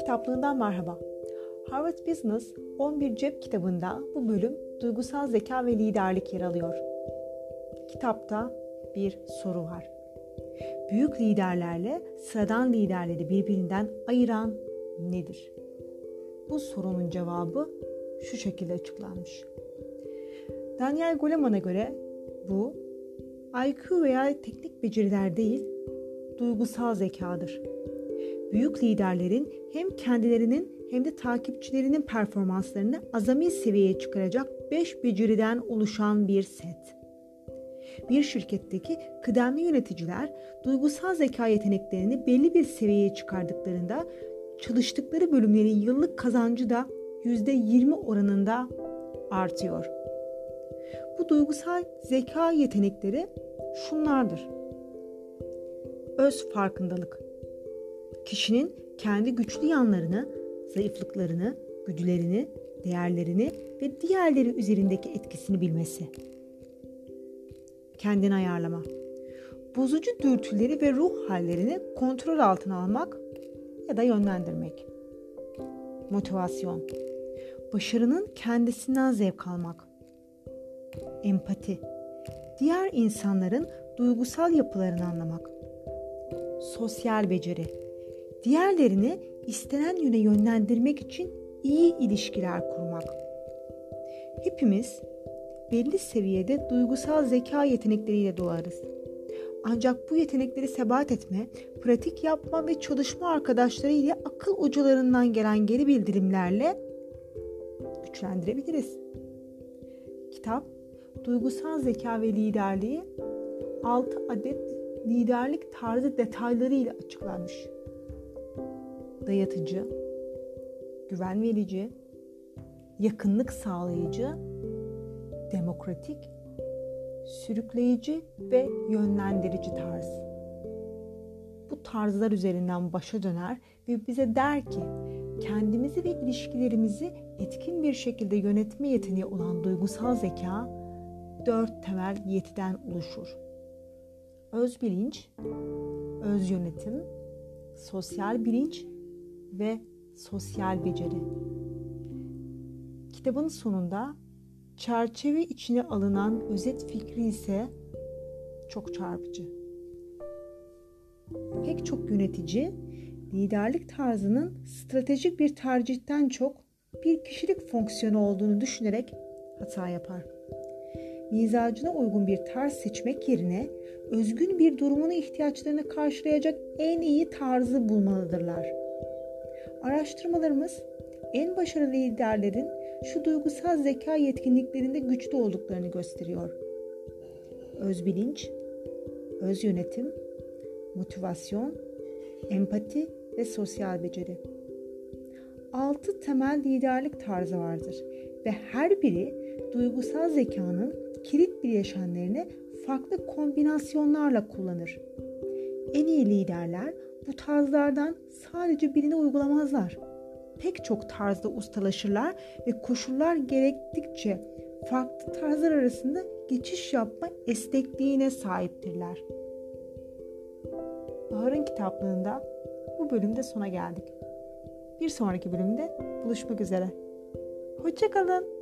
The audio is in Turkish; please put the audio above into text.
kitaplığından merhaba. Harvard Business 11 cep kitabında bu bölüm duygusal zeka ve liderlik yer alıyor. Kitapta bir soru var. Büyük liderlerle sıradan liderleri birbirinden ayıran nedir? Bu sorunun cevabı şu şekilde açıklanmış. Daniel Goleman'a göre bu IQ veya teknik beceriler değil, duygusal zekadır. Büyük liderlerin hem kendilerinin hem de takipçilerinin performanslarını azami seviyeye çıkaracak 5 beceriden oluşan bir set. Bir şirketteki kıdemli yöneticiler duygusal zeka yeteneklerini belli bir seviyeye çıkardıklarında çalıştıkları bölümlerin yıllık kazancı da %20 oranında artıyor. Bu duygusal zeka yetenekleri şunlardır. Öz farkındalık. Kişinin kendi güçlü yanlarını, zayıflıklarını, güdülerini, değerlerini ve diğerleri üzerindeki etkisini bilmesi. Kendini ayarlama. Bozucu dürtüleri ve ruh hallerini kontrol altına almak ya da yönlendirmek. Motivasyon. Başarının kendisinden zevk almak. Empati. Diğer insanların duygusal yapılarını anlamak. Sosyal beceri. Diğerlerini istenen yöne yönlendirmek için iyi ilişkiler kurmak. Hepimiz belli seviyede duygusal zeka yetenekleriyle doğarız. Ancak bu yetenekleri sebat etme, pratik yapma ve çalışma arkadaşları ile akıl ucularından gelen geri bildirimlerle güçlendirebiliriz. Kitap, duygusal zeka ve liderliği 6 adet liderlik tarzı detaylarıyla açıklanmış. Dayatıcı, güven verici, yakınlık sağlayıcı, demokratik, sürükleyici ve yönlendirici tarz. Bu tarzlar üzerinden başa döner ve bize der ki kendimizi ve ilişkilerimizi etkin bir şekilde yönetme yeteneği olan duygusal zeka dört temel yetiden oluşur. Öz bilinç, öz yönetim, sosyal bilinç ve sosyal beceri. Kitabın sonunda çerçeve içine alınan özet fikri ise çok çarpıcı. Pek çok yönetici liderlik tarzının stratejik bir tercihten çok bir kişilik fonksiyonu olduğunu düşünerek hata yapar. Mizacına uygun bir tarz seçmek yerine özgün bir durumunu ihtiyaçlarını karşılayacak en iyi tarzı bulmalıdırlar. Araştırmalarımız en başarılı liderlerin şu duygusal zeka yetkinliklerinde güçlü olduklarını gösteriyor. Öz bilinç, öz yönetim, motivasyon, empati ve sosyal beceri. Altı temel liderlik tarzı vardır ve her biri duygusal zekanın kilit bileşenlerini farklı kombinasyonlarla kullanır. En iyi liderler bu tarzlardan sadece birini uygulamazlar pek çok tarzda ustalaşırlar ve koşullar gerektikçe farklı tarzlar arasında geçiş yapma esnekliğine sahiptirler. Bahar'ın kitaplığında bu bölümde sona geldik. Bir sonraki bölümde buluşmak üzere. Hoşçakalın.